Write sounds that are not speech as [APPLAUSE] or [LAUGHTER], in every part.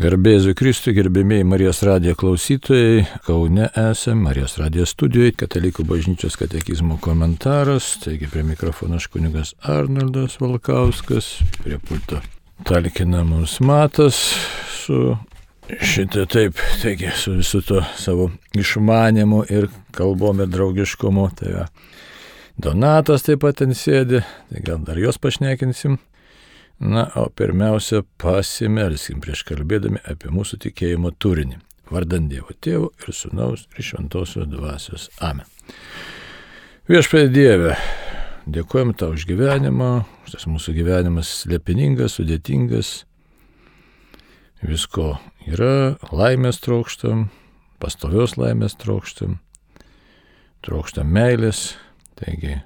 Garbėsiu Kristui, gerbėmiai Marijos radijo klausytojai, Kaune esame, Marijos radijo studijoje, Katalikų bažnyčios katekizmo komentaras, taigi prie mikrofono aš kunigas Arnoldas Valkauskas, prie pulto talkina mums matas su šitą taip, taigi su visu to savo išmanimu ir kalbom ir draugiškumu. Tai. Donatas taip pat ten sėdi, tai gal dar jos pašnekinsim. Na, o pirmiausia, pasimelskim prieš kalbėdami apie mūsų tikėjimo turinį. Vardant Dievo Tėvo ir Sūnaus ir Šventosios Dvasios. Amen. Viešpėdė Dieve, dėkojom tau už gyvenimą, tas mūsų gyvenimas slėpiningas, sudėtingas. Visko yra, laimės trokštam, pastovios laimės trokštam, trokštam meilės. Taigi,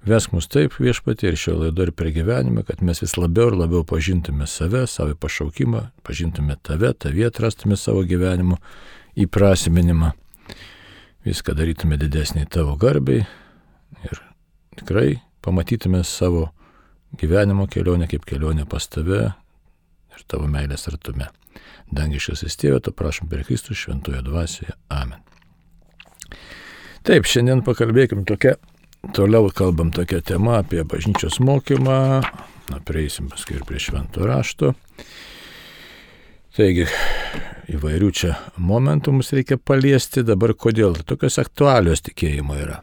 Vesk mus taip viešpatį ir šio laido ir per gyvenimą, kad mes vis labiau ir labiau pažintume save, savo pašaukimą, pažintume tave, tavie atrastume savo gyvenimo įprasminimą. Viską darytume didesnį tavo garbiai ir tikrai pamatytume savo gyvenimo kelionę kaip kelionę pas tave ir tavo meilės artume. Dangiškas įstėvė, to prašom per Kristų šventoje dvasioje. Amen. Taip, šiandien pakalbėkim tokia Toliau kalbam tokią temą apie bažnyčios mokymą, na, prieisim paskui ir prie švento rašto. Taigi, įvairių čia momentų mums reikia paliesti dabar, kodėl tokios aktualios tikėjimo yra.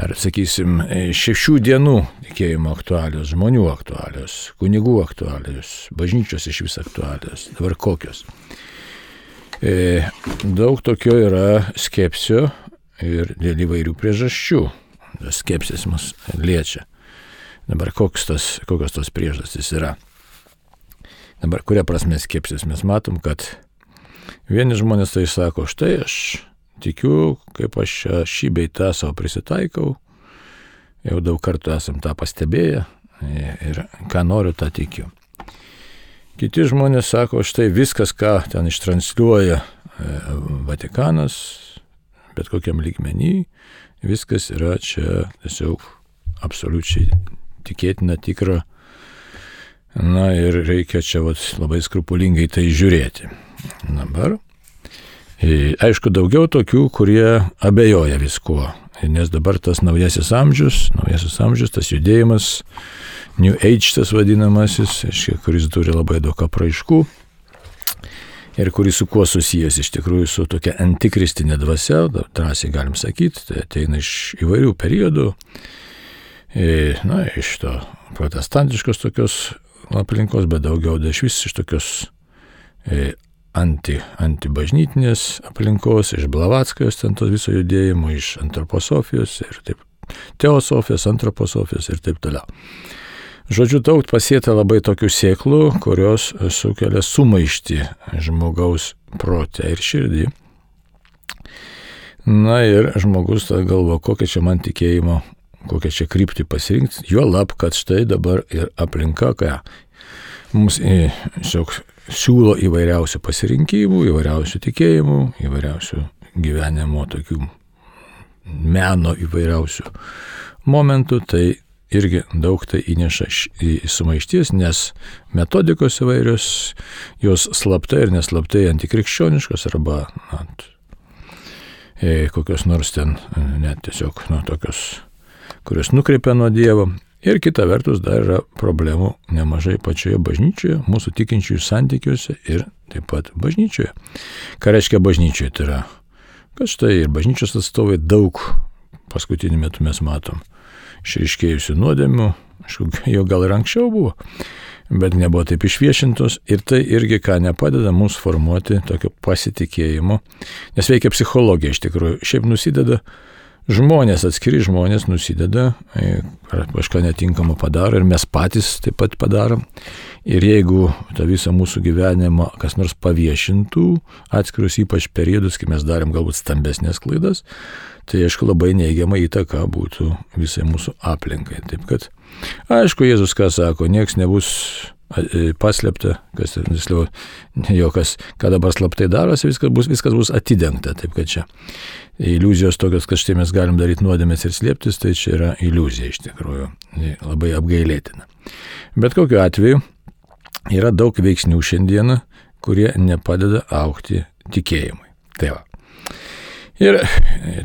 Ar, sakysim, šešių dienų tikėjimo aktualios, žmonių aktualios, kunigų aktualios, bažnyčios iš vis aktualios. Dabar kokios? E, daug tokio yra skepsio ir dėl įvairių priežasčių skepsis mus liečia. Dabar tos, kokios tos priežastys yra. Dabar kuria prasme skepsis mes matom, kad vieni žmonės tai sako, štai aš tikiu, kaip aš šį bei tą savo prisitaikau, jau daug kartų esam tą pastebėję ir ką noriu, tą tikiu. Kiti žmonės sako, štai viskas, ką ten ištransliuoja e, Vatikanas, bet kokiam lygmenį, Viskas yra čia tiesiog absoliučiai tikėtina, tikra. Na ir reikia čia vat, labai skrupulingai tai žiūrėti. Dabar. E, aišku, daugiau tokių, kurie abejoja viskuo. Nes dabar tas naujasis amžius, naujasis amžius, tas judėjimas, New Age tas vadinamasis, kuris turi labai daug apraiškų, ir kuris su kuo susijęs iš tikrųjų su tokia antikristinė dvasia, drąsiai galim sakyti, tai ateina iš įvairių periodų, e, na, iš to protestantiškos tokios aplinkos, bet daugiau iš vis iš tokios e, anti, antibažnytinės aplinkos, iš Blavatskajos ten to viso judėjimo, iš antroposofijos ir taip, teosofijos, antroposofijos ir taip toliau. Žodžiu, daug pasėta labai tokių sėklų, kurios sukelia sumaišti žmogaus protę ir širdį. Na ir žmogus tą galvo, kokią čia man tikėjimo, kokią čia kryptį pasirinkti, jo lab, kad štai dabar ir aplinka, ką mums tiesiog siūlo įvairiausių pasirinkimų, įvairiausių tikėjimų, įvairiausių gyvenimo tokių meno įvairiausių momentų, tai irgi daug tai įneša į sumaišties, nes metodikos įvairios, jos slaptai ir neslaptai antikrikščioniškos arba na, e, kokios nors ten e, net tiesiog nu, tokios, kurios nukreipia nuo Dievo. Ir kita vertus dar yra problemų nemažai pačioje bažnyčioje, mūsų tikinčiųjų santykiuose ir taip pat bažnyčioje. Ką reiškia bažnyčioje? Tai yra, kad štai ir bažnyčios atstovai daug paskutiniu metu mes matom išriškėjusių nuodėmių, aišku, [LAUGHS] jau gal ir anksčiau buvo, bet nebuvo taip išviešintos ir tai irgi ką nepadeda mums formuoti tokio pasitikėjimo, nes veikia psichologija iš tikrųjų, šiaip nusideda žmonės, atskiri žmonės nusideda, e, ar kažką netinkamo padaro ir mes patys taip pat padarom. Ir jeigu tą visą mūsų gyvenimą kas nors paviešintų, atskirus ypač periodus, kai mes darėm galbūt stambesnės klaidas, tai aišku labai neigiama įtaka būtų visai mūsų aplinkai. Taip kad, aišku, Jėzus ką sako, nieks nebus e, paslėpta, kas tiksliau, [LAUGHS] jo kas, ką dabar slaptai darosi, viskas bus, viskas bus atidengta. Taip kad čia iliuzijos tokios, kad štai mes galim daryti nuodėmės ir slėptis, tai čia yra iliuzija iš tikrųjų, labai apgailėtina. Bet kokiu atveju yra daug veiksnių šiandieną, kurie nepadeda aukti tikėjimui. Tai va. Ir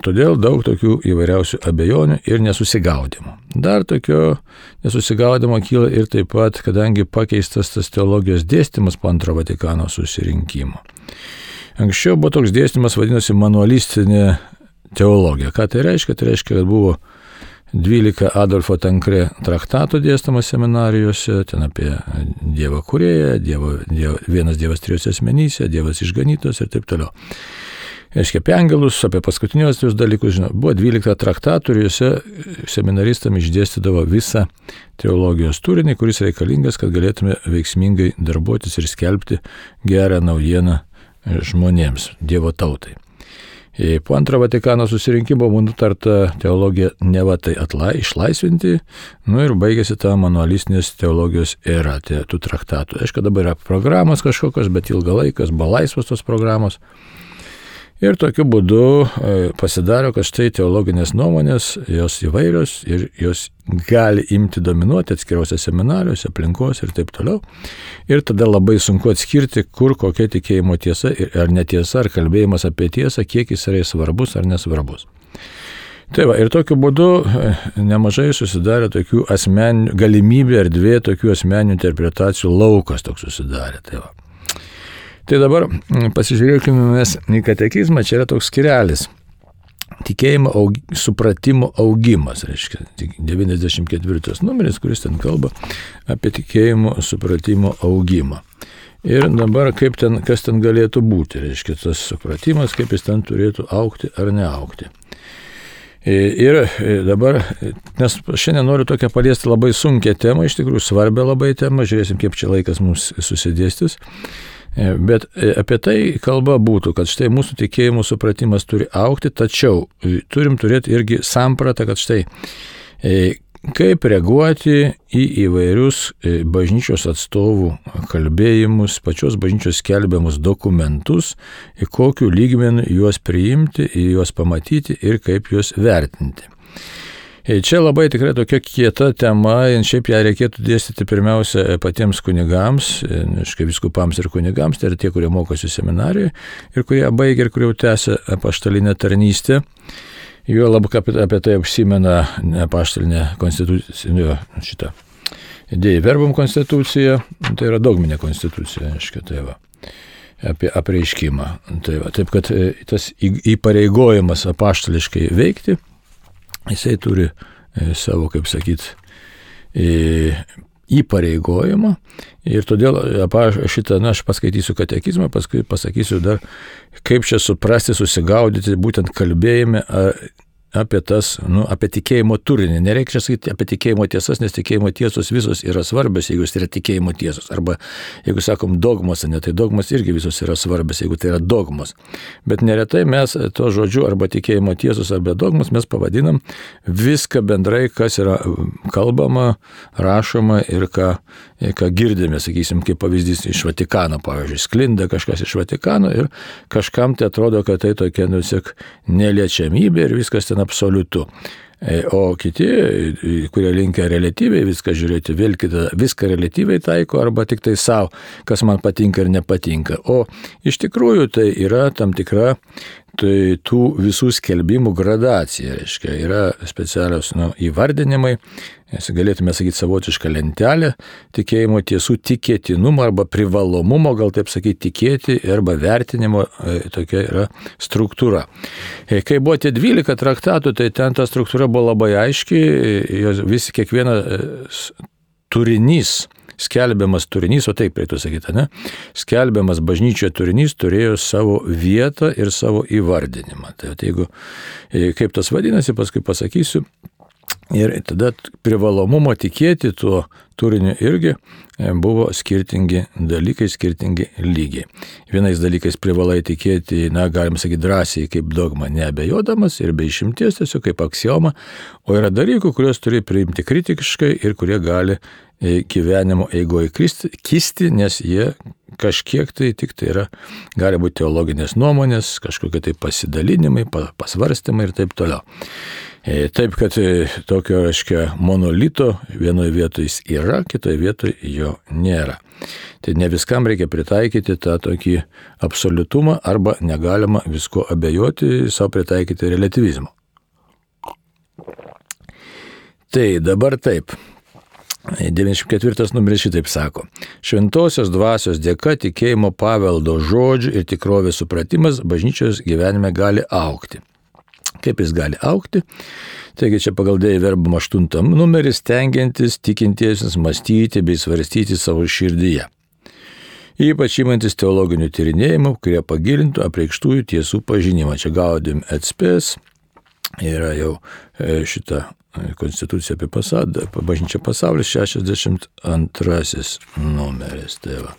todėl daug tokių įvairiausių abejonių ir nesusigaudimo. Dar tokio nesusigaudimo kyla ir taip pat, kadangi pakeistas tas teologijos dėstymas po antro Vatikano susirinkimo. Anksčiau buvo toks dėstymas vadinosi manualistinė teologija. Ką tai reiškia? Tai reiškia, kad buvo 12 Adolfo Tankre traktatų dėstama seminarijose, ten apie Dievą kurėją, dievo, dievo, vienas Dievas trijose asmenyse, Dievas išganytos ir taip toliau reiškia, apie angelus, apie paskutiniuosius dalykus, žinau, buvo 12 traktatų ir juose seminaristam išdėstydavo visą teologijos turinį, kuris reikalingas, kad galėtume veiksmingai darbuotis ir skelbti gerą naujieną žmonėms, Dievo tautai. E, po antro Vatikano susirinkimo buvo nutarta teologija neva tai atla, išlaisvinti, nu ir baigėsi ta manualistinės teologijos era, tie tų traktatų. Aišku, dabar yra programos kažkokios, bet ilgą laiką buvo laisvos tos programos. Ir tokiu būdu e, pasidaro, kad štai teologinės nuomonės, jos įvairios ir jos gali imti dominuoti atskiriuose seminarijose, aplinkos ir taip toliau. Ir tada labai sunku atskirti, kur kokia tikėjimo tiesa ar netiesa, ar kalbėjimas apie tiesą, kiek jis yra svarbus ar nesvarbus. Tai va, ir tokiu būdu e, nemažai susidarė tokių asmeninių, galimybė erdvė tokių asmeninių interpretacijų laukas toks susidarė. Tai va. Tai dabar mm, pasižiūrėkime mes į katekizmą, čia yra toks skirelis. Tikėjimo aug, supratimo augimas, reiškia, 94 numeris, kuris ten kalba apie tikėjimo supratimo augimą. Ir dabar ten, kas ten galėtų būti, reiškia, tas supratimas, kaip jis ten turėtų aukti ar neaukti. Ir dabar, nes šiandien noriu tokią paliesti labai sunkę temą, iš tikrųjų svarbę labai temą, žiūrėsim, kaip čia laikas mums susidėstis. E, bet e, apie tai kalba būtų, kad štai mūsų tikėjimų supratimas turi aukti, tačiau e, turim turėti irgi sampratą, kad štai kaip reaguoti į įvairius bažnyčios atstovų kalbėjimus, pačios bažnyčios skelbiamus dokumentus, į kokiu lygmeniu juos priimti, juos pamatyti ir kaip juos vertinti. E, čia labai tikrai tokia kieta tema, šiaip ją reikėtų dėstyti pirmiausia e, patiems kunigams, e, viskupams ir kunigams, tai yra tie, kurie mokosi seminarijoje ir kurie baigia ir kurie jau tęsia apaštalinę tarnystę. Jo labai apie tai užsimena apaštalinė konstitucija, šitą idėją verbum konstitucija, tai yra dogminė konstitucija, aiškiai, tai va apie apreiškimą. Tai va, taip kad tas įpareigojimas apaštališkai veikti jisai turi e, savo, kaip sakyt, e, įpareigojimą. Ir todėl šitą, na, aš paskaitysiu katekizmą, paskui pasakysiu dar, kaip čia suprasti, susigaudyti būtent kalbėjime apie tas, nu, apie tikėjimo turinį. Nereikia sakyti apie tikėjimo tiesas, nes tikėjimo tiesos visos yra svarbios, jeigu jis yra tikėjimo tiesos. Arba jeigu sakom dogmas, ne, tai dogmas irgi visos yra svarbios, jeigu tai yra dogmas. Bet neretai mes to žodžiu arba tikėjimo tiesos arba dogmas mes pavadinam viską bendrai, kas yra kalbama, rašoma ir ką, ką girdime, sakysim, kaip pavyzdys iš Vatikano, pavyzdžiui, sklinda kažkas iš Vatikano ir kažkam tai atrodo, kad tai tokia, nu, sėk, neliečiamybė ir viskas ten absoliutu. E, o kiti, e, kurie linkia relatyviai viską žiūrėti, vėl kitą viską relatyviai taiko arba tik tai savo, kas man patinka ir nepatinka. O iš tikrųjų tai yra tam tikra tai tų visų skelbimų gradacija, reiškia, yra specialios nu, įvardinimai, galėtume sakyti savotišką lentelę tikėjimo tiesų tikėtinumo arba privalomumo, gal taip sakyti, tikėti arba vertinimo, e, tokia yra struktūra. E, kai buvo tie 12 traktatų, tai ten ta struktūra buvo labai aiški, visi kiekvienas turinys skelbiamas turinys, o taip reikėtų sakyti, ne? Skelbiamas bažnyčioje turinys turėjo savo vietą ir savo įvardinimą. Tai jeigu, e, kaip tas vadinasi, paskui pasakysiu, Ir tada privalomumo tikėti tuo turiniu irgi e, buvo skirtingi dalykai, skirtingi lygiai. Vienais dalykais privalai tikėti, na, galim sakyti drąsiai, kaip dogma, neabejodamas ir be išimties, tiesiog kaip aksioma, o yra dalykų, kuriuos turi priimti kritiškai ir kurie gali e, gyvenimo eigoje kisti, nes jie kažkiek tai tik tai yra, gali būti teologinės nuomonės, kažkokie tai pasidalinimai, pasvarstymai ir taip toliau. E, taip, kad tokio, reiškia, monolito vienoje vietoje jis yra yra, kitoje vietoje jo nėra. Tai ne viskam reikia pritaikyti tą tokį absoliutumą arba negalima visko abejoti, savo pritaikyti relativizmą. Tai dabar taip. 94 numeris šitaip sako. Šventosios dvasios dėka tikėjimo paveldo žodžių ir tikrovės supratimas bažnyčios gyvenime gali aukti. Kaip jis gali aukti? Taigi čia pagal dėjai verbam 8 numeris tengiantis tikintiesiams mąstyti bei svarstyti savo širdyje. Ypač įmantis teologinių tyrinėjimų, kurie pagilintų apreikštųjų tiesų pažinimą. Čia gaudim atspės, yra jau e, šita Konstitucija apie pasaulį, apie bažnyčią pasaulį 62 numeris. Tai va.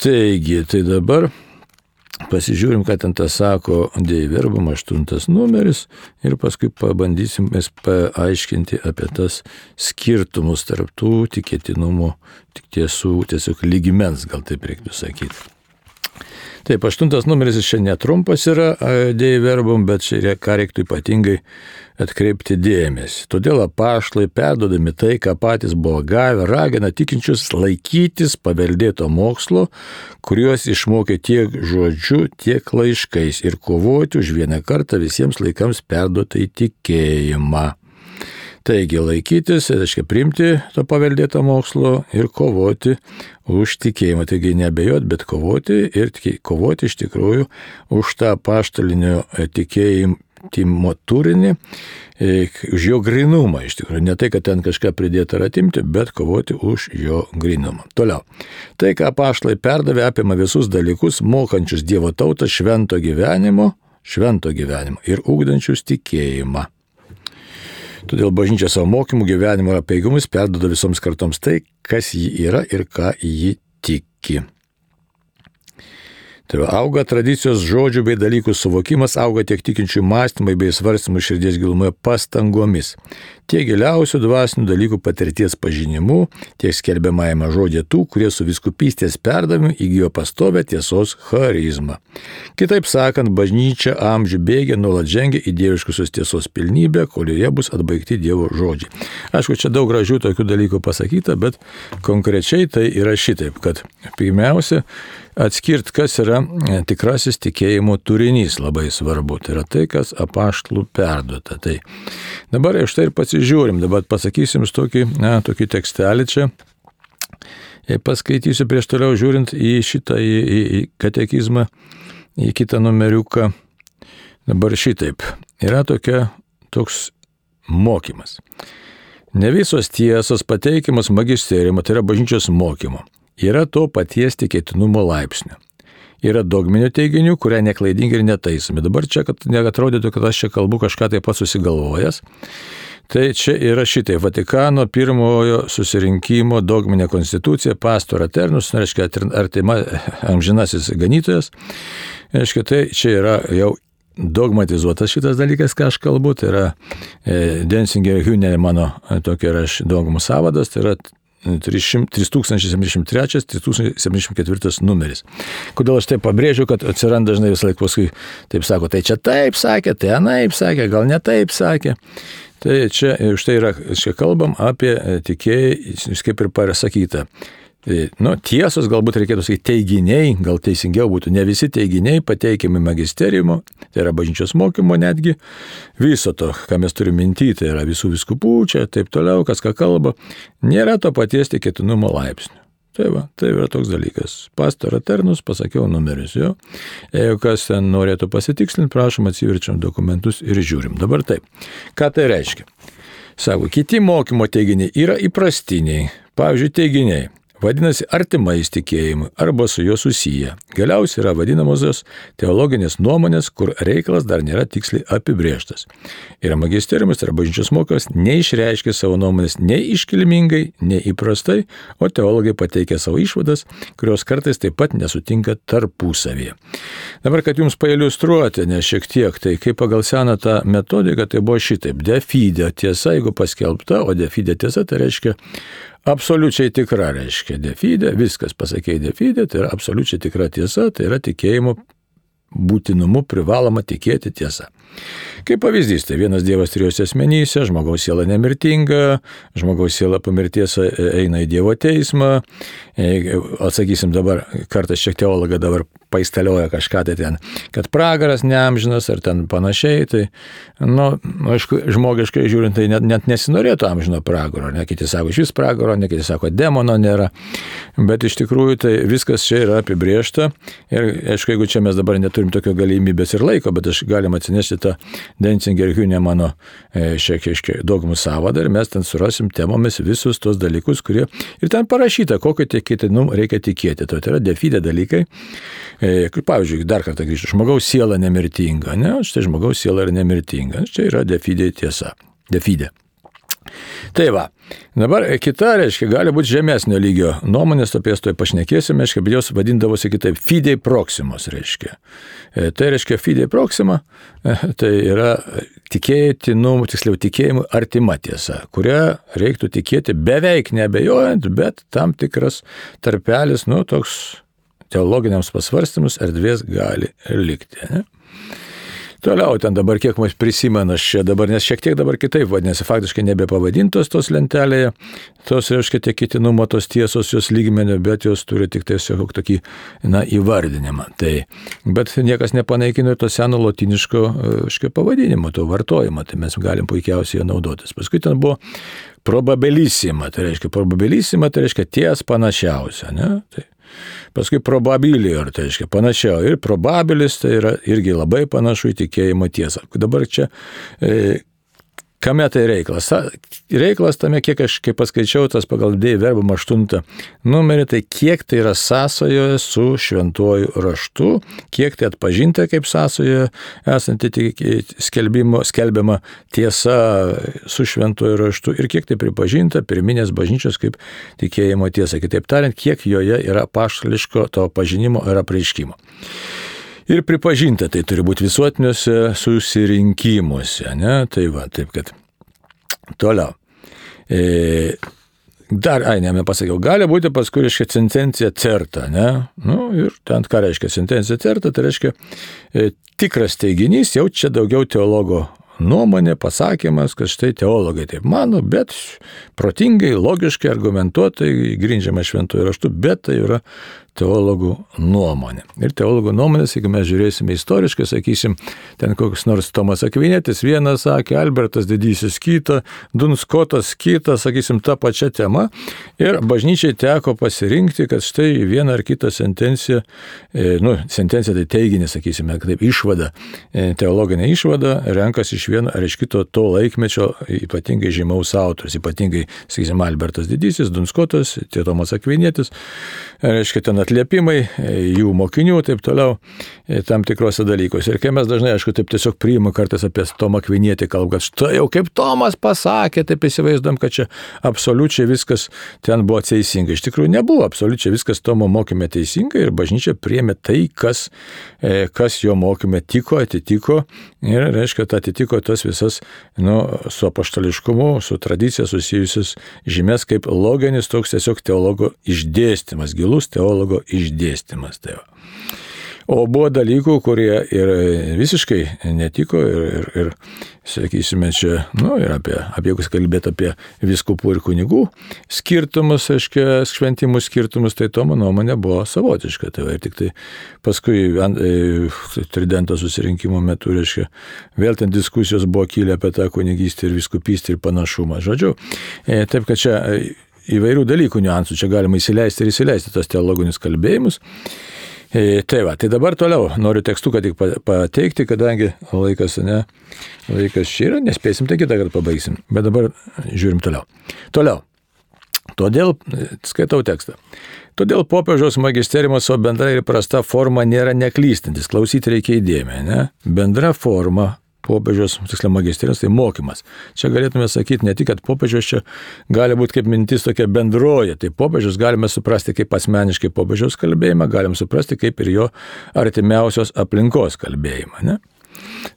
Taigi, tai dabar pasižiūrim, ką ten tas sako Deiverbam 8 numeris ir paskui pabandysim mes paaiškinti apie tas skirtumus tarptų tikėtinumų, tik tiesų, tiesiog lygimens, gal taip reiktų sakyti. Taip, aštuntas numeris čia netrumpas yra dėjai verbom, bet čia ką reiktų ypatingai atkreipti dėmesį. Todėl apaštlai, perdodami tai, ką patys buvo gavę, ragina tikinčius laikytis paveldėto mokslo, kuriuos išmokė tiek žodžiu, tiek laiškais ir kovoti už vieną kartą visiems laikams perduotai tikėjimą. Taigi laikytis, reiškia primti to paveldėto mokslo ir kovoti už tikėjimą. Taigi nebejot, bet kovoti ir kovoti iš tikrųjų už tą paštalinio tikėjimo turinį, e, už jo grinumą iš tikrųjų. Ne tai, kad ten kažką pridėti ar atimti, bet kovoti už jo grinumą. Toliau. Tai, ką paštlai perdavė, apima visus dalykus, mokančius Dievo tautą švento gyvenimo, švento gyvenimo ir ugdančius tikėjimą. Todėl bažnyčia savo mokymų, gyvenimo ir apeigimus perdoda visoms kartoms tai, kas ji yra ir ką ji tiki. Tai auga tradicijos žodžių bei dalykų suvokimas, auga tiek tikinčių mąstymai bei svarstymų širdies gilumoje pastangomis, tiek giliausių dvasinių dalykų patirties pažinimu, tiek skelbiamajame žodė tų, kurie su viskupystės perdavimu įgyjo pastovę tiesos charizmą. Kitaip sakant, bažnyčia amžių bėgė nuolat žengia į dieviškusios tiesos pilnybę, kurioje bus atbaigti Dievo žodžiai. Aišku, čia daug gražių tokių dalykų pasakyta, bet konkrečiai tai yra šitaip, kad pirmiausia, atskirti, kas yra e, tikrasis tikėjimo turinys labai svarbu. Tai yra tai, kas apaštlų perduota. Tai dabar iš tai ir pasižiūrim, dabar pasakysim tokį, na, tokį tekstelį čia. Ir paskaitysiu prieš toliau žiūrint į šitą, į, į, į katekizmą, į kitą numeriuką. Dabar šitaip. Yra tokia, toks mokymas. Ne visos tiesos pateikimas magisteriumo, tai yra bažnyčios mokymo yra to paties tikėtinumo laipsnio. Yra dogminių teiginių, kurie neklaidingi ir netaisomi. Dabar čia, kad neatrodytų, kad aš čia kalbu kažką taip pat susigalvojęs. Tai čia yra šitai Vatikano pirmojo susirinkimo dogminė konstitucija, pastor aternus, reiškia artima [LAUGHS] amžinasis ganytojas. Reiškia, tai čia yra jau dogmatizuotas šitas dalykas, ką aš kalbu, tai yra e, Densinger Hüner mano tokia yra dogmų savadas, tai yra 3073-3074 numeris. Kodėl aš tai pabrėžiu, kad atsiranda dažnai visą laiką paskui taip sako, tai čia taip sakė, tai anaip sakė, gal ne taip sakė. Tai čia už tai yra, čia kalbam apie tikėjai, kaip ir parasakyta. Tai, nu, tiesos galbūt reikėtų sakyti teiginiai, gal teisingiau būtų, ne visi teiginiai pateikiami magisteriumo, tai yra bažnyčios mokymo netgi, viso to, ką mes turime minti, tai yra visų viskupų čia, taip toliau, kas ką kalba, nėra to paties tikėtinumo laipsnio. Tai va, tai yra toks dalykas. Pastor Eternus, pasakiau numerius jo. Jeigu kas ten norėtų pasitikslinti, prašom atsiverčiam dokumentus ir žiūrim. Dabar taip. Ką tai reiškia? Sako, kiti mokymo teiginiai yra įprastiniai. Pavyzdžiui, teiginiai vadinasi artimais tikėjimui arba su juo susiję. Galiausiai yra vadinamosios teologinės nuomonės, kur reikalas dar nėra tiksliai apibrieštas. Yra magisteriumas yra bažnyčios mokas neišreiškia savo nuomonės nei iškilmingai, nei įprastai, o teologai pateikia savo išvadas, kurios kartais taip pat nesutinka tarpusavėje. Dabar, kad jums pailustruoti, nes šiek tiek, tai kaip pagal seną tą metodiką, tai buvo šitaip. Defide tiesa, jeigu paskelbta, o defide tiesa tai reiškia absoliučiai tikra, reiškia defide, viskas pasakė defide, tai yra absoliučiai tikra tiesa, tai yra tikėjimo būtinumu privaloma tikėti tiesa. Kaip pavyzdys, tai vienas Dievas trijose asmenyse, žmogaus siela nemirtinga, žmogaus siela po mirties eina į Dievo teismą. Atsakysim dabar, kartais šiek teologą dabar paistalioja kažką tai ten, kad pragaras neamžinas ar ten panašiai, tai, nu, aišku, žmogiškai žiūrint, tai net, net nesinorėtų amžino pragaro, ne kiti sako, iš vis pragaro, ne kiti sako, demono nėra, bet iš tikrųjų tai viskas čia yra apibriešta ir, aišku, jeigu čia mes dabar neturim tokio galimybės ir laiko, bet aš galim atsinešti tą Denzinger Hünemano e, šiek tiek dogmų savadą ir mes ten surasim temomis visus tos dalykus, kurie ir ten parašyta, kokio tikėtinum reikia tikėti. Tai yra defidė dalykai. E, pavyzdžiui, dar kartą grįžtu, žmogaus siela nemirtinga, ne, štai žmogaus siela yra nemirtinga, čia yra defidė tiesa. Defidė. Tai va, dabar kita, reiškia, gali būti žemesnio lygio nuomonės, apie jas to pašnekėsime, reiškia, bet jos vadindavosi kitaip fidei proximos, reiškia. E, tai reiškia fidei proxima, e, tai yra tikėtinų, tiksliau tikėjimų artima tiesa, kurią reiktų tikėti beveik nebejojant, bet tam tikras tarpelis, nu, toks teologiniams pasvarstymus erdvės gali likti. Ne? Toliau ten dabar kiek mums prisimena čia dabar, nes šiek tiek dabar kitaip vadinasi, faktiškai nebepavadintos tos lentelėje, tos, reiškia, tie kitinumo, tos tiesos jos lygmenio, bet jos turi tik tiesiog tokį, na, įvardinimą. Tai, bet niekas nepanaikino to seno lotiniško, reiškia, pavadinimo, to vartojimo, tai mes galim puikiausiai jo naudotis. Paskui ten buvo probabilisima, tai reiškia, probabilisima, tai reiškia ties panašiausia, ne? Tai Paskui probabilior, tai reiškia panašiau. Ir probabilis tai yra irgi labai panašu į tikėjimo tiesą. Dabar čia e, Kame tai reiklas? Reiklas tame, kiek aš, kaip paskaičiau, tas pagal dėjų verbum 8 numerį, tai kiek tai yra sąsojoje su šventuoju raštu, kiek tai atpažinta kaip sąsojoje esanti skelbiama tiesa su šventuoju raštu ir kiek tai pripažinta pirminės bažnyčios kaip tikėjimo tiesa. Kitaip tariant, kiek joje yra paštališko to pažinimo ir apreiškimo ir pripažinta tai turi būti visuotiniuose susirinkimuose. Ne? Tai va, taip kad. Toliau. E, dar, ai, ne, nepasakiau, gali būti paskui, reiškia, sentencija certa, ne? Nu, ir ten ką reiškia sentencija certa, tai reiškia e, tikras teiginys, jau čia daugiau teologo nuomonė, pasakymas, kad štai teologai taip mano, bet protingai, logiškai, argumentuotai, grindžiama šventuoju raštu, bet tai yra teologų nuomonė. Ir teologų nuomonės, jeigu mes žiūrėsime istoriškai, sakysim, ten koks nors Tomas Akvinėtis vieną sakė, Albertas Didysis kitą, Dunskotas kitą, sakysim, tą pačią temą. Ir bažnyčiai teko pasirinkti, kad štai vieną ar kitą sentenciją, e, nu, sentencija tai teiginį, sakysime, kaip išvada, e, teologinė išvada, renkasi iš vieno ar iš kito to laikmečio ypatingai žymaus autorius, ypatingai, sakysim, Albertas Didysis, Dunskotas, Tomas Akvinėtis, reiškia ten atliepimai e, jų mokinių ir taip toliau e, tam tikrose dalykuose. Ir kai mes dažnai, aišku, taip tiesiog priimu kartais apie Tomą Kvinietį, kalbam, kad štai jau kaip Tomas pasakė, taip įsivaizduom, kad čia absoliučiai viskas ten buvo teisinga. Iš tikrųjų nebuvo absoliučiai viskas Tomo mokyme teisinga ir bažnyčia priemė tai, kas, e, kas jo mokyme tiko, atitiko ir, reiškia, atitiko tas visas nu, su apaštališkumu, su tradicija susijusius žymės kaip loginis toks tiesiog teologo išdėstymas, gilus teologo Dialogo išdėstymas. Tai va. O buvo dalykų, kurie ir visiškai netiko ir, ir, ir sakysime, čia, nu, ir apie, apie jeigu kalbėt apie viskupų ir kunigų skirtumus, aiškiai, šventimų skirtumus, tai to mano nuomonė buvo savotiška. Tai va, ir tik tai paskui e, tridento susirinkimo metu, reiškia, vėl ten diskusijos buvo kilę apie tą kunigystę ir viskupystę ir panašumą. Žodžiu, e, taip kad čia įvairių dalykų niuansų, čia galima įsileisti ir įsileisti tos teologinius kalbėjimus. E, tai va, tai dabar toliau noriu tekstuką tik pateikti, kadangi laikas, ne, laikas čia yra, nespėsim, tai kitą kartą pabaigsim. Bet dabar žiūrim toliau. Toliau. Todėl, skaitau tekstą. Todėl popiežiaus magisteriumo savo bendra ir prasta forma nėra neklystantis. Klausyti reikia įdėmę, ne? Bendra forma popiežiaus, tiksliau magisterijos, tai mokymas. Čia galėtume sakyti ne tik, kad popiežiaus čia gali būti kaip mintis tokia bendroji, tai popiežiaus galime suprasti kaip asmeniškai popiežiaus kalbėjimą, galim suprasti kaip ir jo artimiausios aplinkos kalbėjimą. Ne?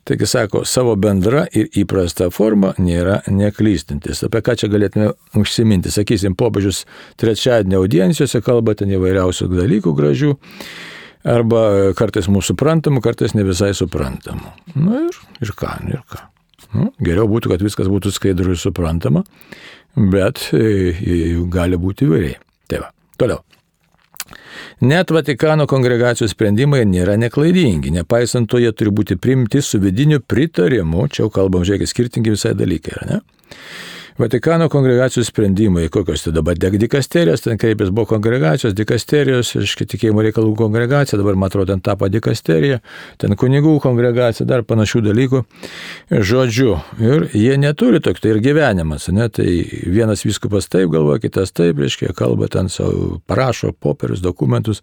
Taigi sako, savo bendra ir įprasta forma nėra neklystantis. Apie ką čia galėtume užsiminti? Sakysim, popiežius trečiadienio audiencijose kalba ten įvairiausių dalykų gražių arba kartais mūsų suprantamų, kartais ne visai suprantamų. Na ir, ir ką, ir ką. Nu, geriau būtų, kad viskas būtų skaidru ir suprantama, bet e, gali būti įvairiai. Tai va, toliau. Net Vatikano kongregacijos sprendimai nėra neklaidingi, nepaisant to jie turi būti primti su vidiniu pritarimu, čia jau kalbam, žiūrėkit, skirtingi visai dalykai, ar ne? Vatikano kongregacijų sprendimai, kokios tai dabar dikasterijos, ten kreipės buvo kongregacijos, dikasterijos, iški tikėjimo reikalų kongregacija, dabar man atrodo, ten tapo dikasterija, ten kunigų kongregacija, dar panašių dalykų. Žodžiu, ir jie neturi tokio, tai ir gyvenimas, ne, tai vienas viskupas taip galvoja, kitas taip, reiškia, kalba ten savo, parašo popierius, dokumentus.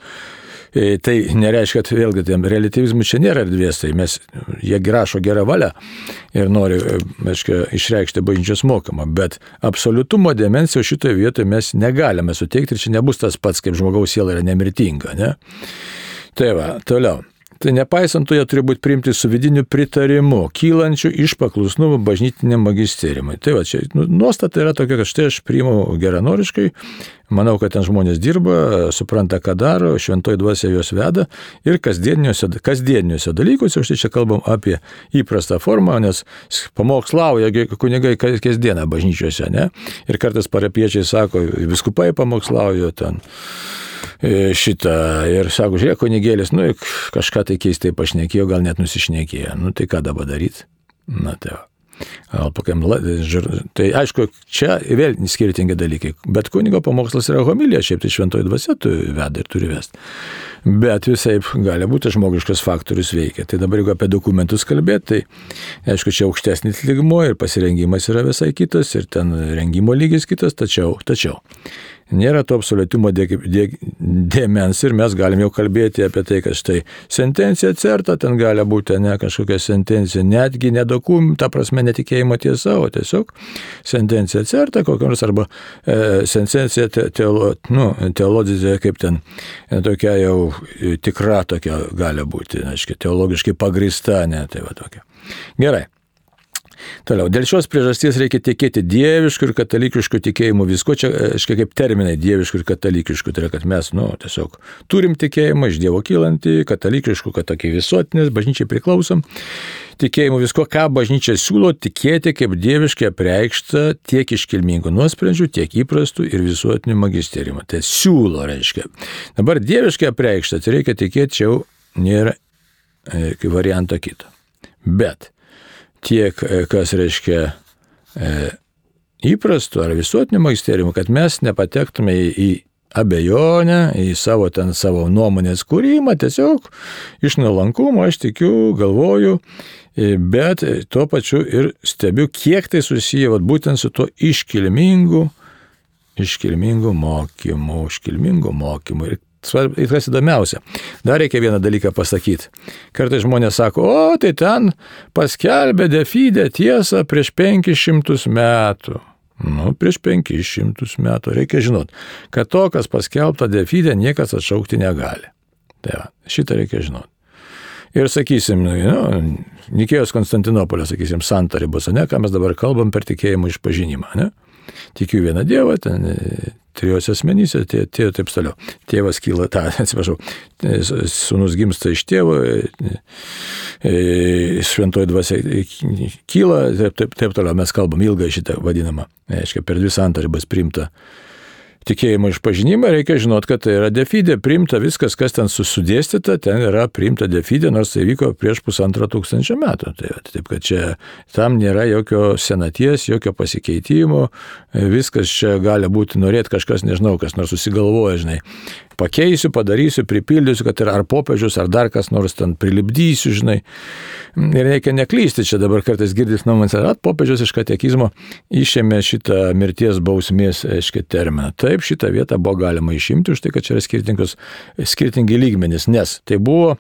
E, tai nereiškia, kad vėlgi tam relativizmui čia nėra erdvės, tai mes, jie rašo gerą valią ir nori, e, aiškia, išreikšti bažnyčios mokamą, bet absoliutumo dimensijos šitoje vietoje mes negalime suteikti ir čia nebus tas pats, kaip žmogaus siela yra nemirtinga, ne? Tai va, toliau. Tai nepaisant to, jie turi būti priimti su vidiniu pritarimu, kylančiu iš paklusnumo bažnytiniam magisterimui. Tai va, čia nu, nuostata yra tokia, kad štai aš priimu geranoriškai, manau, kad ten žmonės dirba, supranta, ką daro, šventoji dvasia juos veda ir kasdieniuose, kasdieniuose dalykuose, už tai čia kalbam apie įprastą formą, nes pamokslauja kunigai kasdieną bažnyčiose, ne? Ir kartais parapiečiai sako, viskupai pamokslauja ten šitą ir sako, žiūrėk, kunigėlis, nu, kažką tai keistai pašnekėjo, gal net nusišnekėjo. Nu, tai ką dabar daryti? Na, tai. Gal pakiam, tai aišku, čia vėl skirtingi dalykai, bet kunigo pamokslas yra homilija, šiaip tai šventoji dvasia tu veda ir turi vesti. Bet visai gali būti žmogiškas faktorius veikia. Tai dabar jeigu apie dokumentus kalbėti, tai aišku, čia aukštesnis lygmo ir pasirengimas yra visai kitas ir ten rengimo lygis kitas, tačiau, tačiau nėra to absoliutumo dėmens ir mes galim jau kalbėti apie tai, kad štai sentencija certa, ten gali būti ne kažkokia sentencija, netgi nedokum, ta prasme netikėjimo tiesa, o tiesiog sentencija certa, kokia nors arba e, sentencija te, teolo, nu, teologija kaip ten e, tokia jau tikra tokia gali būti, aiškiai, teologiškai pagrįsta, ne, tai va tokia. Gerai. Toliau, dėl šios priežasties reikia tikėti dieviškų ir katalikiškų tikėjimų visko, čia, aiškiai, kaip terminai dieviškų ir katalikiškų, tai yra, kad mes, nu, tiesiog turim tikėjimą iš Dievo kylantį, katalikiškų, kad tokie visuotinės, bažnyčiai priklausom. Tikėjimų visko, ką bažnyčia siūlo tikėti kaip dieviškai apreikšta tiek iškilmingų nuosprendžių, tiek įprastų ir visuotinių magisterijų. Tai siūlo, reiškia. Dabar dieviškai apreikšta, tai reikia tikėti, čia jau nėra e, varianto kito. Bet tiek, e, kas reiškia e, įprastų ar visuotinių magisterijų, kad mes nepatektume į, į abejonę, į savo ten savo nuomonės kūrimą, tiesiog iš nuolankumo aš tikiu, galvoju, bet tuo pačiu ir stebiu, kiek tai susiję vat, būtent su tuo iškilmingu, iškilmingu mokymu, iškilmingu mokymu. Ir Ir kas įdomiausia, dar reikia vieną dalyką pasakyti. Kartai žmonės sako, o tai ten paskelbė Defidė tiesą prieš 500 metų. Nu, prieš 500 metų reikia žinot, kad to, kas paskelbta Defidė, niekas atšaukti negali. Tai va, šitą reikia žinot. Ir sakysim, nu, Nikėjos Konstantinopolio, sakysim, santarybos, ne, ką mes dabar kalbam per tikėjimo išpažinimą, ne? Tikiu vieną Dievą, ten trijose asmenyse, tie, tie taip toliau. Tėvas kyla, ta, [LAUGHS] atsiprašau, sunus gimsta iš tėvo, e, e, šventoji dvasia kyla, taip, taip, taip toliau. Mes kalbam ilgai šitą vadinamą, aiškiai, per dvi santarybas primta tikėjimo išpažinimą, reikia žinoti, kad tai yra defidė, priimta viskas, kas ten susudėstyta, ten yra priimta defidė, nors tai vyko prieš pusantro tūkstančio metų. Tai, taip, kad čia tam nėra jokio senaties, jokio pasikeitimo, viskas čia gali būti, norėti kažkas, nežinau, kas nors susigalvoja, žinai, pakeisiu, padarysiu, pripildysiu, kad ir ar popiežius, ar dar kas nors ten prilipdysiu, žinai. Ir reikia neklysti, čia dabar kartais girdis nuomonės, ar popiežius iš katekizmo išėmė šitą mirties bausmės, aiškiai, terminą. Taip, šitą vietą buvo galima išimti už tai, kad čia yra skirtingi lygmenys, nes tai buvo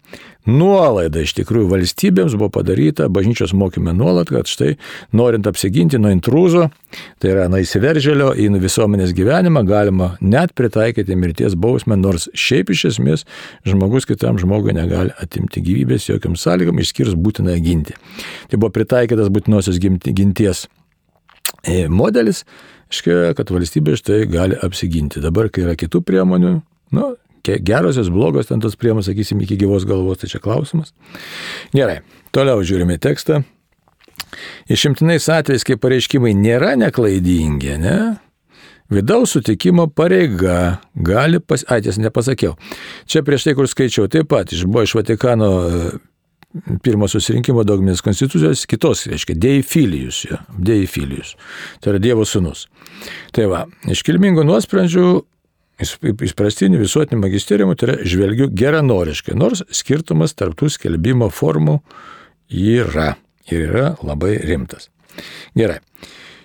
nuolaida iš tikrųjų valstybėms buvo padaryta, bažnyčios mokime nuolat, kad štai norint apsiginti nuo intrūzo, tai yra nuo įsiveržėlio į visuomenės gyvenimą, galima net pritaikyti mirties bausmę, nors šiaip iš esmės žmogus kitam žmogui negali atimti gyvybės jokiam sąlygom, išskyrus būtinai ginti. Tai buvo pritaikytas būtinosios ginties e, modelis, aiškiai, kad valstybė štai gali apsiginti. Dabar, kai yra kitų priemonių, nu, gerosios, blogos ten tos priemonės, sakysim, iki gyvos galvos, tai čia klausimas. Gerai, toliau žiūrime tekstą. Išimtinais atvejais, kai pareiškimai nėra neklaidingi, ne? Vidaus sutikimo pareiga gali pas... Ai, ties nepasakiau. Čia prieš tai, kur skaičiau, taip pat iš, buvo iš Vatikano pirmo susirinkimo dogminės konstitucijos, kitos, reiškia, deifilijus, jo, deifilijus. Tai yra Dievo sūnus. Tai va, iškilmingų nuosprendžių įprastinių visuotinių magisteriumų, tai yra žvelgiu geranoriškai, nors skirtumas tarptų skelbimo formų yra ir yra labai rimtas. Gerai.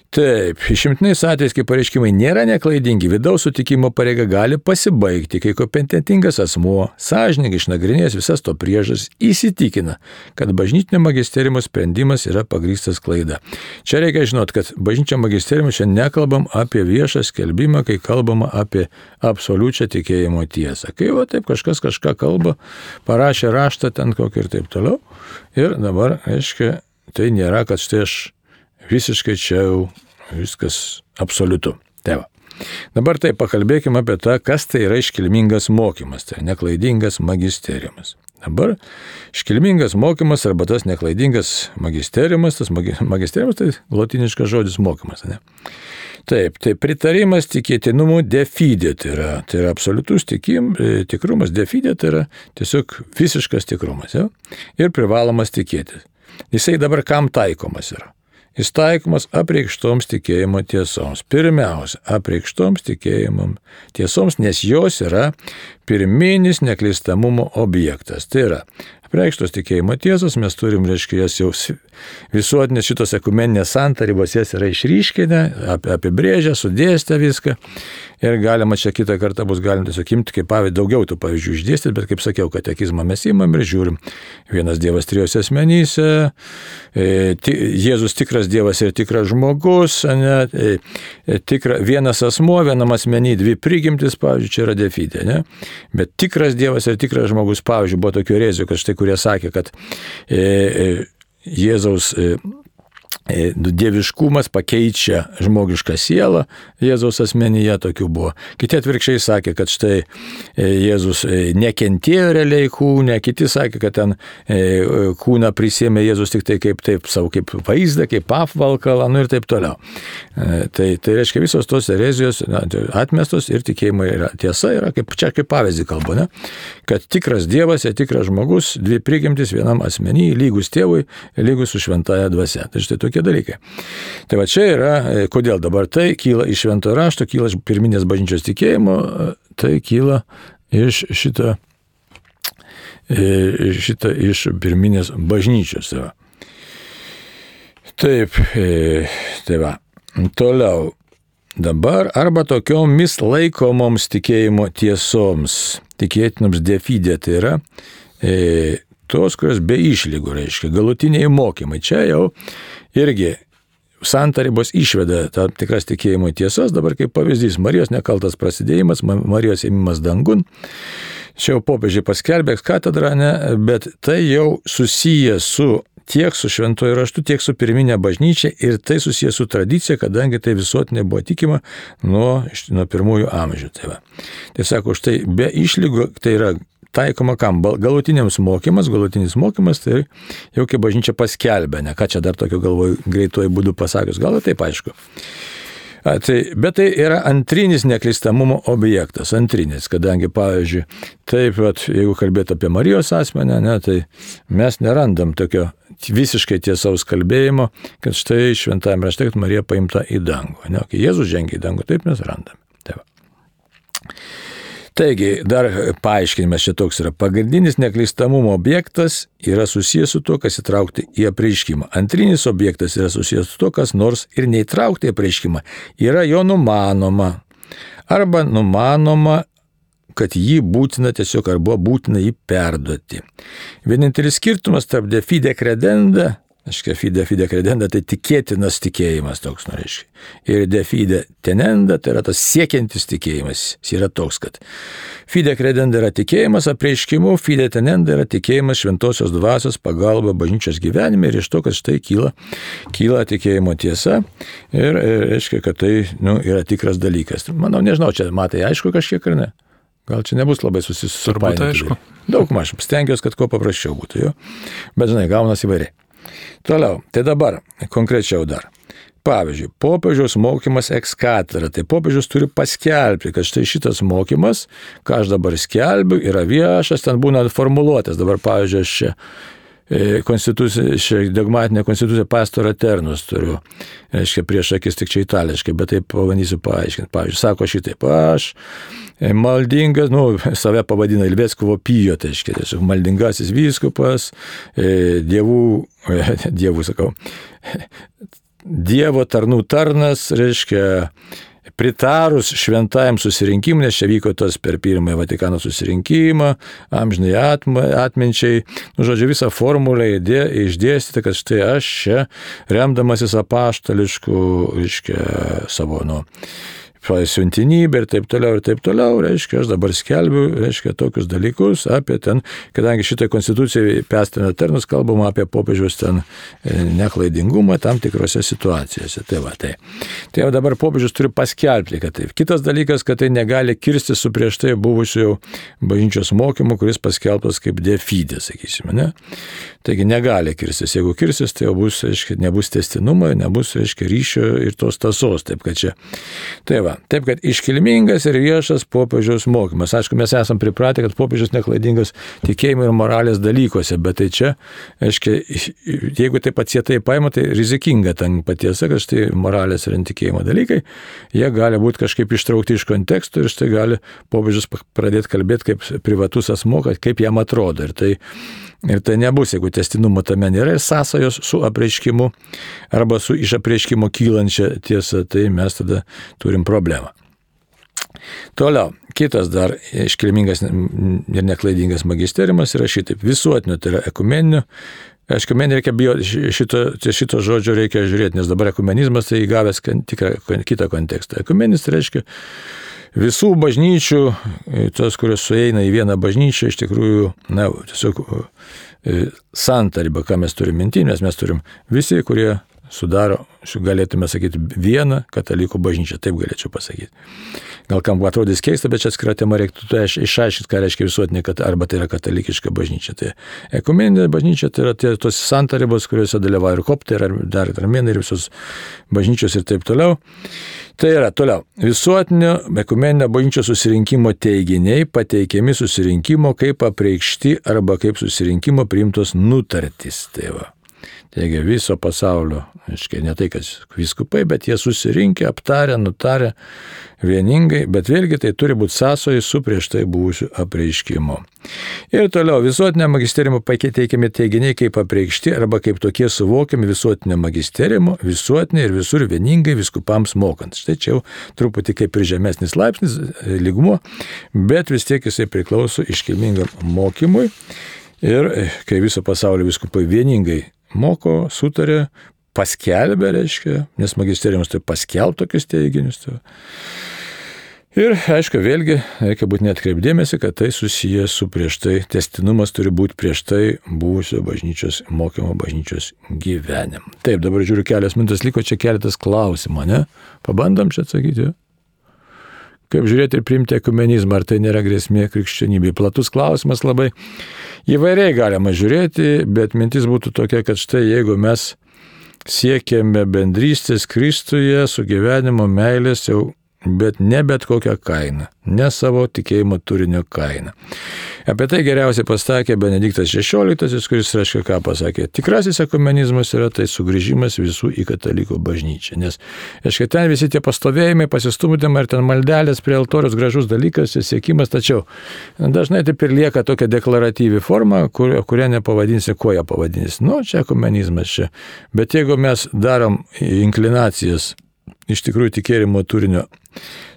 Taip, išimtinais atvejais, kai pareiškimai nėra neklaidingi, vidaus sutikimo pareiga gali pasibaigti, kai kompetentingas asmuo, sąžininkai išnagrinėjęs visas to priežas, įsitikina, kad bažnytinio magisteriumo sprendimas yra pagrystas klaida. Čia reikia žinot, kad bažnyčio magisteriumo čia nekalbam apie viešą skelbimą, kai kalbama apie absoliučią tikėjimo tiesą. Kai va taip kažkas kažką kalba, parašė raštą ten kokį ir taip toliau. Ir dabar, aiškiai, tai nėra, kad štai aš visiškai čia jau viskas absoliutu. Tai va. Dabar tai pakalbėkime apie tą, kas tai yra iškilmingas mokymas, tai neklaidingas magisteriumas. Dabar iškilmingas mokymas arba tas neklaidingas magisteriumas, tas magisteriumas tai latiniškas žodis mokymas. Ne? Taip, tai pritarimas tikėtinumu defidė, tai yra, tai yra absoliutus tikim, tikrumas, defidė tai yra tiesiog visiškas tikrumas. Ja? Ir privalomas tikėti. Jisai dabar kam taikomas yra? Jis taikomas apreikštoms tikėjimo tiesoms. Pirmiausia, apreikštoms tikėjimo tiesoms, nes jos yra pirminis neklystamumo objektas. Tai yra apreikštos tikėjimo tiesos, mes turim, reiškia, jas jau visuotinės šitos ekumeninės santarybos, jas yra išryškinę, apibrėžę, sudėstę viską. Ir galima čia kitą kartą bus galima tiesiog imti kaip pavyzdį, daugiau tų pavyzdžių išdėstyti, bet kaip sakiau, katekizmą mes įmam ir žiūrim. Vienas Dievas trijose asmenyse, e, Jėzus tikras Dievas ir tikras žmogus, ne, e, e, tikra, vienas asmuo, vienam asmenį, dvi prigimtis, pavyzdžiui, čia yra defidė, ne? Bet tikras Dievas ir tikras žmogus, pavyzdžiui, buvo tokių rezijų, kad štai kurie sakė, kad e, e, Jėzaus e, dieviškumas pakeičia žmogišką sielą, Jėzaus asmenyje tokių buvo. Kiti atvirkščiai sakė, kad štai e, Jėzus e, nekentėjo realiai kūnę, kiti sakė, kad ten kūną prisėmė Jėzus tik tai kaip, taip, savo kaip vaizdą, kaip apvalkalą, nu ir taip toliau. Tai, tai reiškia visos tos erezijos tai atmestos ir tikėjimo yra tiesa, yra kaip, čia kaip pavyzdį kalbu, ne? kad tikras Dievas ir tikras žmogus, dvi prigimtis vienam asmenį, lygus tėvui, lygus su šventaja dvasia. Tai štai tokie dalykai. Tai va čia yra, e, kodėl dabar tai kyla iš švento rašto, kyla iš pirminės bažnyčios tikėjimo, e, tai kyla iš šito, e, šito iš pirminės bažnyčios. Tai va. Taip, tai va. Toliau. Dabar arba tokiomis laikomoms tikėjimo tiesoms, tikėtinoms defidė, tai yra e, tos, kurios be išlygų reiškia, galutiniai mokymai. Čia jau irgi santarybos išveda tam tikras tikėjimo tiesas, dabar kaip pavyzdys Marijos nekaltas prasidėjimas, Marijos ėmimas dangun. Čia jau popiežiai paskelbė katedrą, ne, bet tai jau susiję su tiek su šventoju raštu, tiek su pirminė bažnyčia ir tai susijęs su tradicija, kadangi tai visuotinė buvo tikima nuo, nuo pirmųjų amžių. Tai, va. tai sako, štai be išlygų, tai yra taikoma kam? Galutiniams mokymas, galutinis mokymas, tai jau kaip bažnyčia paskelbė, ne ką čia dar tokio galvoju greituoju būdu pasakius, gal taip aišku. A, tai, bet tai yra antrinis neklystamumo objektas, antrinis, kadangi, pavyzdžiui, taip, vat, jeigu kalbėt apie Marijos asmenę, ne, tai mes nerandam tokio visiškai tiesaus kalbėjimo, kad štai šventame rašte, kad Marija paimta į dangų. Ne, kai Jėzus žengia į dangų, taip mes randame. Taip. Taigi, dar paaiškinimas čia toks yra. Pagrindinis neklystamumo objektas yra susijęs su to, kas įtraukti į apreiškimą. Antrinis objektas yra susijęs su to, kas nors ir neįtraukti į apreiškimą. Yra jo numanoma. Arba numanoma kad jį būtina tiesiog arba būtina jį perduoti. Vienintelis skirtumas tarp defide credenda Aiškia, fide fide credenda tai tikėtinas tikėjimas toks, nu, reiškia. Ir de fide tenenda tai yra tas siekiantis tikėjimas. Jis yra toks, kad fide credenda yra tikėjimas apreiškimu, fide tenenda yra tikėjimas šventosios dvasios pagalba bažnyčios gyvenime ir iš to, kad štai kyla, kyla tikėjimo tiesa ir, ir reiškia, kad tai nu, yra tikras dalykas. Manau, nežinau, čia matai aišku kažkiek ar ne. Gal čia nebus labai susisurpainti. aišku. Daug maž, stengiuosi, kad kuo paprasčiau būtų jo. Bet žinai, gaunasi įvairiai. Toliau, tai dabar, konkrečiau dar. Pavyzdžiui, popiežiaus mokymas ekskatera. Tai popiežius turi paskelbti, kad štai šitas mokymas, ką aš dabar skelbiu, yra viešas, ten būna formuluotės. Dabar, pavyzdžiui, aš čia e, konstitucija, šią dogmatinę konstituciją pastorą Ternus turiu, reiškia, prieš akis tik čia itališkai, bet taip pabandysiu paaiškinti. Pavyzdžiui, sako šitaip, aš e, maldingas, nu, save pavadina Ilvėskovo pijo, tai reiškia, tiesiog maldingasis vyskupas, e, dievų, dievų sakau, Dievo tarnų tarnas, reiškia, pritarus šventajam susirinkimui, nes čia vyko tas per pirmąjį Vatikano susirinkimą, amžinai atminčiai, nu, žodžiu, visą formulę išdėstyti, kad štai aš čia, remdamasis apaštališkų, reiškia, savo, nu, siuntinybė ir taip toliau, ir taip toliau, reiškia, aš dabar skelbiu, reiškia, tokius dalykus apie ten, kadangi šitai konstitucijai pestina ternus, kalbama apie popiežiaus ten e, neklaidingumą tam tikrose situacijose. Tai va, tai. Tai jau dabar popiežius turi paskelbti, kad taip. Kitas dalykas, kad tai negali kirsti su prieš tai buvusiu bažnyčios mokymu, kuris paskelbtas kaip defidė, sakysime, ne? Taigi negali kirstis. Jeigu kirsis, tai jau bus, reiškia, nebus testinumo, nebus, reiškia, ryšio ir tos tasos. Taip, kad čia. Tai va, taip, kad iškilmingas ir viešas popiežiaus mokymas. Aišku, mes esame pripratę, kad popiežius neklaidingas tikėjimo ir moralės dalykuose, bet tai čia, aiškiai, jeigu taip atsietai paima, tai rizikinga ten patiesa, kad štai moralės ir tikėjimo dalykai, jie gali būti kažkaip ištraukti iš konteksto ir štai gali popiežius pradėti kalbėti kaip privatus asmo, kaip jam atrodo. Ir tai Ir tai nebus, jeigu testinumo tame nėra ir sąsajos su apreiškimu arba su iš apreiškimo kylančia tiesa, tai mes tada turim problemą. Toliau, kitas dar iškilmingas ir neklaidingas magisteriumas yra šitaip visuotinio, tai yra ekumeninio. Aišku, men reikia bijoti, šito, šito žodžio reikia žiūrėti, nes dabar ekumenizmas tai įgavęs tikrą kitą kontekstą. Ekumenis tai reiškia visų bažnyčių, tos, kurios sueina į vieną bažnyčią, iš tikrųjų, na, tiesiog e, santarybą, ką mes turime minti, nes mes turim visi, kurie sudaro, galėtume sakyti, vieną katalikų bažnyčią, taip galėčiau pasakyti. Gal kam atrodys keista, bet čia atskira tema reiktų tai išaiškinti, ką reiškia visuotinė, arba tai yra katalikiška bažnyčia. Tai ekumeninė bažnyčia tai yra tie, tos santarybos, kuriuose dalyvauja ir koptai, ir dar armenai, ir visos bažnyčios ir taip toliau. Tai yra toliau. Visuotinio ekumeninio bažnyčios susirinkimo teiginiai pateikiami susirinkimo kaip apreikšti arba kaip susirinkimo priimtos nutartys. Tai va. Taigi viso pasaulio, aiškiai, ne tai, kad viskupai, bet jie susirinkę, aptarę, nutarę vieningai, bet vėlgi tai turi būti sąsojai su prieš tai buvusiu apreiškimu. Ir toliau visuotinė magisteriumo pakeikiami teiginiai kaip apreikšti arba kaip tokie suvokiami visuotinė magisteriumo, visuotinė ir visur vieningai viskupams mokant. Štai čia jau truputį kaip ir žemesnis laipsnis, lygmuo, bet vis tiek jisai priklauso iškilmingam mokymui. Ir kai viso pasaulio viskupai vieningai moko, sutarė, paskelbė, reiškia, nes magisteriumas tai paskelb tokius teiginius. Tai. Ir, aišku, vėlgi reikia būti netkreipdėmėsi, kad tai susijęs su prieš tai, testinumas turi būti prieš tai buvusio bažnyčios mokymo bažnyčios gyvenimu. Taip, dabar žiūriu, kelias minutės liko, čia keletas klausimų, ne? Pabandom čia atsakyti. Kaip žiūrėti ir priimti ekumenizmą, ar tai nėra grėsmė krikščionybei? Platus klausimas labai įvairiai galima žiūrėti, bet mintis būtų tokia, kad štai jeigu mes siekiame bendrystės Kristuje, sugyvenimo meilės jau bet ne bet kokią kainą, ne savo tikėjimo turinio kainą. Apie tai geriausiai pasakė Benediktas XVI, kuris reiškia, ką pasakė. Tikrasis ekumenizmas yra tai sugrįžimas visų į katalikų bažnyčią. Nes, reiškia, ten visi tie pastovėjimai, pasistumdymai ir ten maldelės prie altorius gražus dalykas, siekimas, tačiau dažnai taip ir lieka tokia deklaratyvi forma, kur, kurią nepavadinsi, kuo ją pavadinsi. Nu, čia ekumenizmas čia. Bet jeigu mes darom inklinacijas iš tikrųjų tikėjimo turinio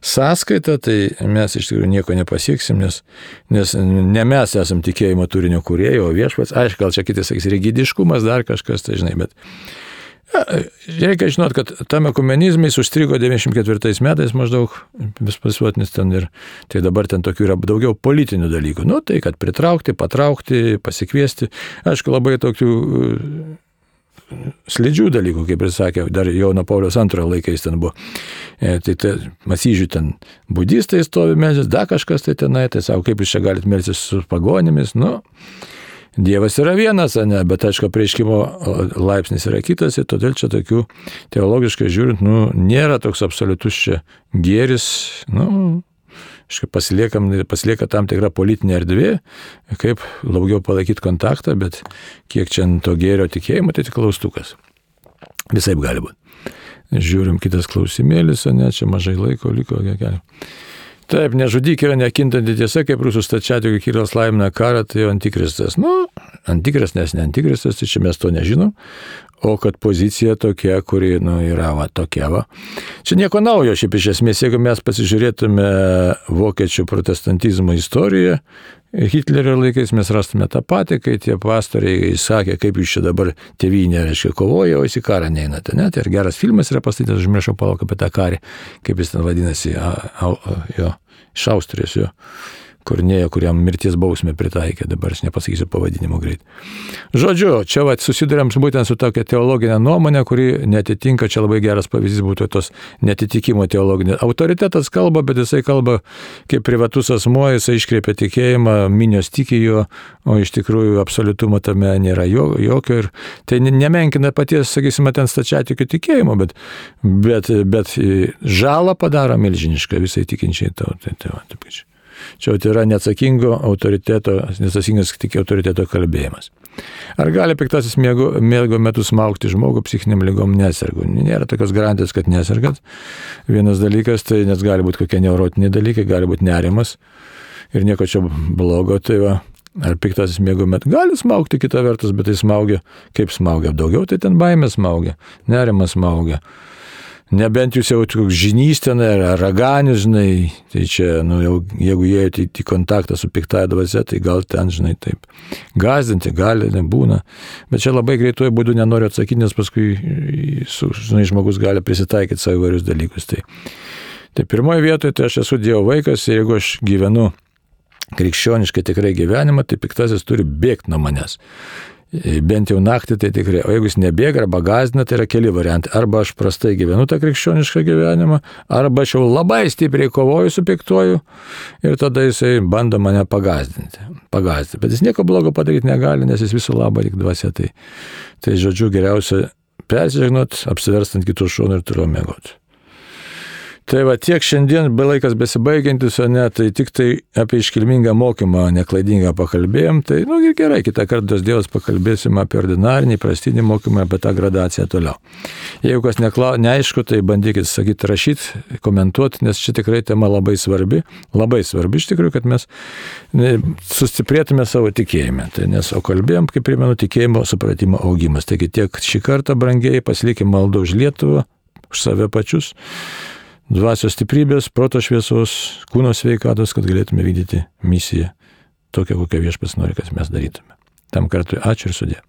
sąskaita, tai mes iš tikrųjų nieko nepasieksim, nes, nes ne mes esam tikėjimo turinio kūrėjai, o viešpats, aišku, gal čia kiti sakys, rigidiškumas, dar kažkas, tai žinai, bet Reikia žinot, kad tam ekumenizmai užstrigo 94 metais maždaug vis pasuotinis ten ir tai dabar ten tokių yra daugiau politinių dalykų. Nu, tai kad pritraukti, patraukti, pasikviesti. Aišku, labai tokių slidžių dalykų, kaip ir sakė, dar Jono Paulius antrojo laikais ten buvo. E, tai tai masyžių ten budistai stovi melsis, dar kažkas tai tenai, tai savo, kaip jūs čia galite melsis su pagonimis, nu. Dievas yra vienas, ne, bet aišku, prieškimo laipsnis yra kitas ir todėl čia tokių teologiškai žiūrint, nu, nėra toks absoliutus čia gėris, nu, pasiliekam, pasilieka tam tikra politinė erdvė, kaip daugiau palaikyti kontaktą, bet kiek čia to gėrio tikėjimo, tai tik klaustukas. Visai gali būti. Žiūrim kitas klausimėlis, o ne, čia mažai laiko liko. Taip, nežudyk yra nekintanti tiesa, kaip rusų stačiatikių Kiras laimina karą, tai antikristas. Nu, antikristas, nes ne antikristas, tai čia mes to nežinom, o kad pozicija tokia, kuri nu, yra va, tokia va. Čia nieko naujo, šiaip iš esmės, jeigu mes pasižiūrėtume vokiečių protestantizmo istoriją, Hitlerio laikais mes rastume tą patį, kai tie pastoriai sakė, kaip jūs čia dabar tėvynė, reiškia, kovoja, o jūs į karą neinate. Ne? Tai ir geras filmas yra pastatytas, užmiršau palauk apie tą karį, kaip jis ten vadinasi, a, a, a, jo, iš Austrijos jo. Kornėjo, kuriam mirties bausmę pritaikė, dabar aš nepasakysiu pavadinimo greit. Žodžiu, čia va, susidurėm būtent su tokia teologinė nuomonė, kuri netitinka, čia labai geras pavyzdys būtų tos netitikimo teologinė. Autoritetas kalba, bet jisai kalba kaip privatus asmuo, jisai iškreipia tikėjimą, minios tiki jo, o iš tikrųjų absoliutumo tame nėra jokio ir tai nemenkina paties, sakysime, ten stačiatikių tikėjimo, bet, bet, bet žalą padaro milžinišką visai tikinčiai tautai. Tai, va, taip, čia. Čia yra neatsakingo autoriteto, neatsakingas tik autoriteto kalbėjimas. Ar gali piktasis miego, miego metu smaugti žmogų psichiniam lygom nesergu? Nėra tokios garantijos, kad nesergat. Vienas dalykas, tai nes gali būti kokie neurotiniai dalykai, gali būti nerimas ir nieko čia blogo. Tai va, ar piktasis miego metu gali smaugti, kita vertus, bet tai smaugia, kaip smaugia, daugiau tai ten baimė smaugia, nerimas smaugia. Nebent jūs jau toks žinys ten ar raganius, žinai, tai čia, nu, jau, jeigu jie į, į kontaktą su piktąją dvasia, tai gal ten, žinai, taip. Gazdinti gali, nebūna. Bet čia labai greituoju būdu nenoriu atsakyti, nes paskui, su, žinai, žmogus gali prisitaikyti savo įvairius dalykus. Tai, tai pirmoje vietoje, tai aš esu Dievo vaikas ir jeigu aš gyvenu krikščioniškai tikrai gyvenimą, tai piktasis turi bėgti nuo manęs. E, bent jau naktį tai tikrai, o jeigu jis nebėga arba gazina, tai yra keli variantai. Arba aš prastai gyvenu tą krikščionišką gyvenimą, arba aš jau labai stipriai kovoju su piktuoju ir tada jisai bando mane pagazdinti. Pagazdinti. Bet jis nieko blogo padaryti negali, nes jis visų labą tik dvasia. Tai, tai žodžiu, geriausia persižegnot, apsiverstant kitų šonų ir toliau mėgoti. Tai va tiek šiandien, be laikas besibaigiantis, o ne, tai tik tai apie iškilmingą mokymą, neklaidingą pakalbėjom, tai, nu ir gerai, kitą kartą tas Dievas pakalbėsim apie ordinarinį, prastinį mokymą, apie tą gradaciją toliau. Jeigu kas nekla, neaišku, tai bandykit sakyti, rašyti, komentuoti, nes čia tikrai tema labai svarbi, labai svarbi iš tikrųjų, kad mes sustiprėtume savo tikėjime. Tai nes, o kalbėjom, kaip primenu, tikėjimo supratimo augimas. Taigi tiek šį kartą, brangiai, pasilikim maldą už Lietuvą, už save pačius dvasios stiprybės, proto šviesos, kūno sveikatos, kad galėtume vykdyti misiją tokią, kokią viešpas nori, kad mes darytume. Tam kartui ačiū ir sudė.